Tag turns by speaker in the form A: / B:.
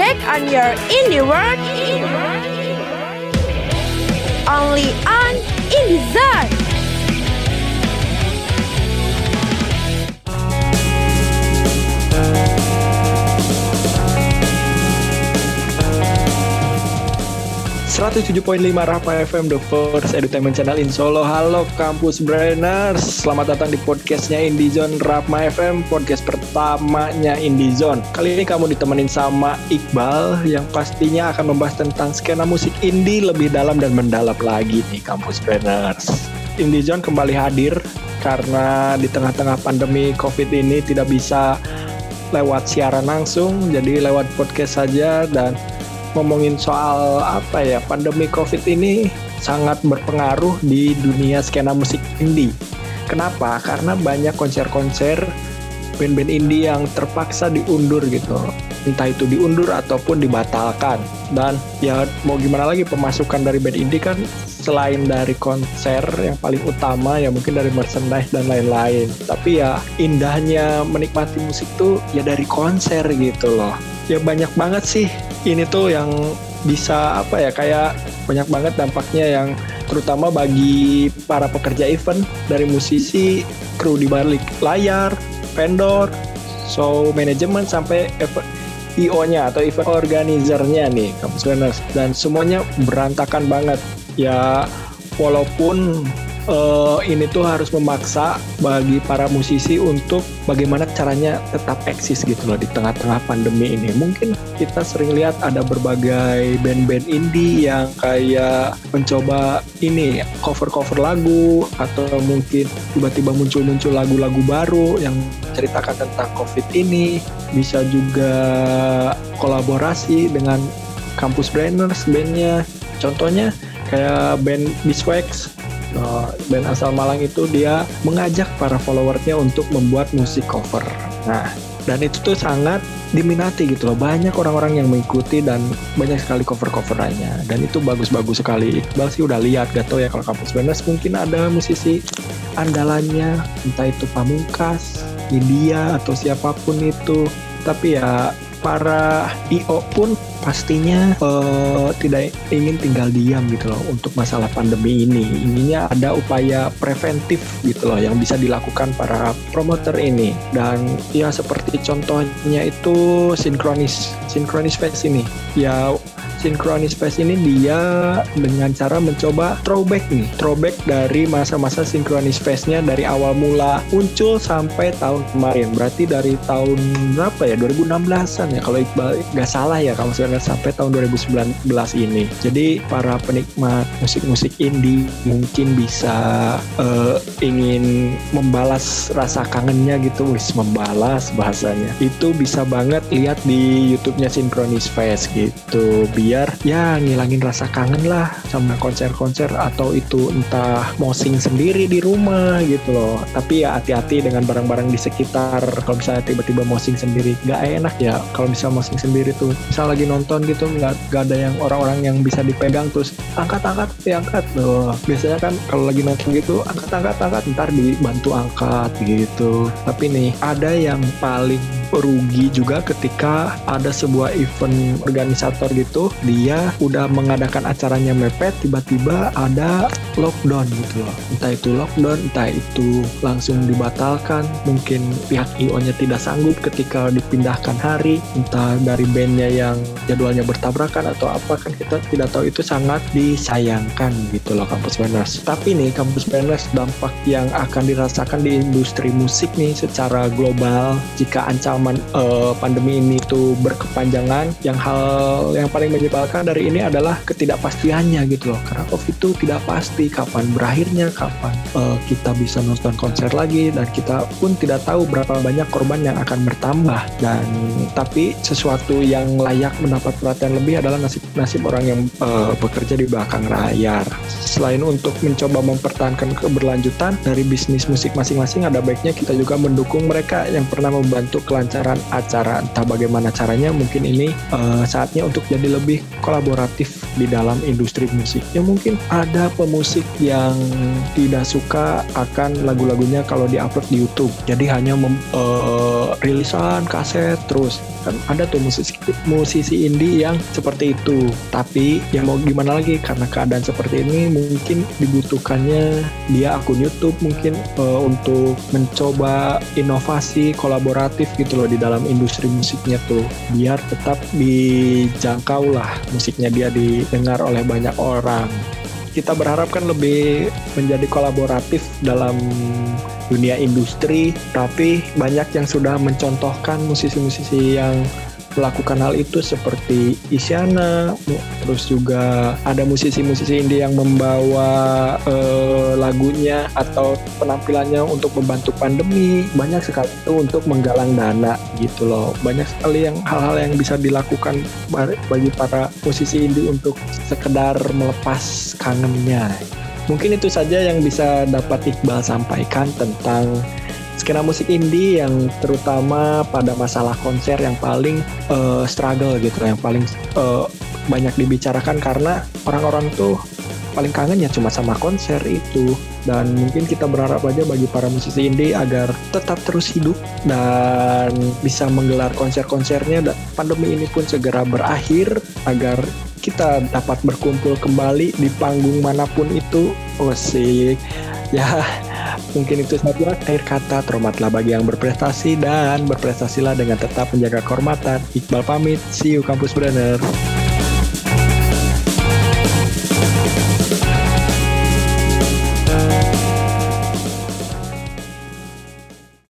A: back on your indie work, only on IndieZone.
B: 107.5 Rafa FM, the first entertainment channel in Solo. Halo Kampus Brainers, selamat datang di podcastnya Indizone Rafa FM, podcast pertamanya Indizone. Kali ini kamu ditemenin sama Iqbal yang pastinya akan membahas tentang skena musik indie lebih dalam dan mendalam lagi nih Kampus Brainers. Indizone kembali hadir karena di tengah-tengah pandemi COVID ini tidak bisa lewat siaran langsung, jadi lewat podcast saja dan ngomongin soal apa ya pandemi covid ini sangat berpengaruh di dunia skena musik indie. Kenapa? Karena banyak konser-konser band-band indie yang terpaksa diundur gitu. Entah itu diundur ataupun dibatalkan. Dan ya mau gimana lagi pemasukan dari band indie kan selain dari konser yang paling utama ya mungkin dari merchandise dan lain-lain. Tapi ya indahnya menikmati musik tuh ya dari konser gitu loh. Ya banyak banget sih ini tuh yang bisa apa ya kayak banyak banget dampaknya yang terutama bagi para pekerja event dari musisi, kru di balik layar, vendor, show manajemen sampai IO-nya atau event organizer-nya nih kampus dan semuanya berantakan banget. Ya walaupun uh, ini tuh harus memaksa bagi para musisi untuk bagaimana caranya tetap eksis gitu loh di tengah-tengah pandemi ini. Mungkin kita sering lihat ada berbagai band-band indie yang kayak mencoba ini cover-cover lagu atau mungkin tiba-tiba muncul-muncul lagu-lagu baru yang ceritakan tentang COVID ini. Bisa juga kolaborasi dengan Campus Brainers bandnya. Contohnya kayak band Biswax uh, band asal Malang itu dia mengajak para followersnya untuk membuat musik cover. Nah, dan itu tuh sangat diminati gitu loh. Banyak orang-orang yang mengikuti dan banyak sekali cover-cover lainnya. Dan itu bagus-bagus sekali. Iqbal sih udah lihat, gak tau ya kalau kampus Benes mungkin ada musisi andalannya, entah itu Pamungkas, India atau siapa pun itu. Tapi ya para IO pun pastinya uh, tidak ingin tinggal diam gitu loh untuk masalah pandemi ini. Ininya ada upaya preventif gitu loh yang bisa dilakukan para promoter ini. Dan ya seperti contohnya itu sinkronis, sinkronis face ini. Ya Synchronous Fest ini dia dengan cara mencoba throwback nih, throwback dari masa-masa Synchronous Fest-nya dari awal mula muncul sampai tahun kemarin. Berarti dari tahun berapa ya? 2016-an ya kalau Iqbal nggak salah ya kalau sebenarnya sampai tahun 2019 ini. Jadi para penikmat musik-musik indie mungkin bisa uh, ingin membalas rasa kangennya gitu, wis membalas bahasanya. Itu bisa banget lihat di YouTube-nya Synchronous Fest gitu. Biar biar ya ngilangin rasa kangen lah sama konser-konser atau itu entah mosing sendiri di rumah gitu loh. Tapi ya hati-hati dengan barang-barang di sekitar. Kalau misalnya tiba-tiba mosing sendiri nggak enak ya. Kalau misalnya mosing sendiri tuh misal lagi nonton gitu nggak nggak ada yang orang-orang yang bisa dipegang terus angkat-angkat diangkat. Loh biasanya kan kalau lagi nonton gitu angkat-angkat angkat ntar dibantu angkat gitu. Tapi nih ada yang paling rugi juga ketika ada sebuah event organisator gitu. Dia udah mengadakan acaranya mepet tiba-tiba ada lockdown gitu loh. Entah itu lockdown entah itu langsung dibatalkan. Mungkin pihak IO nya tidak sanggup ketika dipindahkan hari. Entah dari bandnya yang jadwalnya bertabrakan atau apa kan kita tidak tahu. Itu sangat disayangkan gitu loh kampus banners. Tapi nih kampus banners dampak yang akan dirasakan di industri musik nih secara global jika ancaman uh, pandemi ini tuh berkepanjangan yang hal yang paling menyebalkan dari ini adalah ketidakpastiannya gitu loh. Karena covid itu tidak pasti kapan berakhirnya kapan uh, kita bisa nonton konser lagi dan kita pun tidak tahu berapa banyak korban yang akan bertambah. Dan tapi sesuatu yang layak mendapat perhatian lebih adalah nasib nasib orang yang uh, bekerja di belakang layar. Selain untuk mencoba mempertahankan keberlanjutan dari bisnis musik masing-masing ada baiknya kita juga mendukung mereka yang pernah membantu kelancaran acara entah bagaimana caranya mungkin ini uh, saatnya untuk jadi lebih kolaboratif di dalam industri musik. Ya mungkin ada pemusik yang tidak suka akan lagu-lagunya kalau diupload di YouTube. Jadi hanya mem, uh, rilisan kaset terus kan ada tuh musisi musisi indie yang seperti itu. Tapi ya mau gimana lagi karena keadaan seperti ini mungkin dibutuhkannya dia akun YouTube mungkin uh, untuk mencoba inovasi kolaboratif gitu loh di dalam industri musiknya tuh biar tetap dijangkau lah musiknya dia didengar oleh banyak orang. Kita berharap kan lebih menjadi kolaboratif dalam dunia industri tapi banyak yang sudah mencontohkan musisi-musisi yang melakukan hal itu seperti Isyana, terus juga ada musisi-musisi indie yang membawa uh, lagunya atau penampilannya untuk membantu pandemi. Banyak sekali itu untuk menggalang dana gitu loh. Banyak sekali yang hal-hal yang bisa dilakukan bagi para musisi indie untuk sekedar melepas kangennya. Mungkin itu saja yang bisa dapat Iqbal sampaikan tentang skena musik indie yang terutama pada masalah konser yang paling uh, struggle gitu, yang paling uh, banyak dibicarakan karena orang-orang tuh paling kangen ya cuma sama konser itu. Dan mungkin kita berharap aja bagi para musisi indie agar tetap terus hidup dan bisa menggelar konser-konsernya. Dan pandemi ini pun segera berakhir agar kita dapat berkumpul kembali di panggung mana pun itu. Oh sih. Ya Mungkin itu saja akhir kata terhormatlah bagi yang berprestasi dan berprestasilah dengan tetap menjaga kehormatan. Iqbal pamit, see you Kampus Brenner.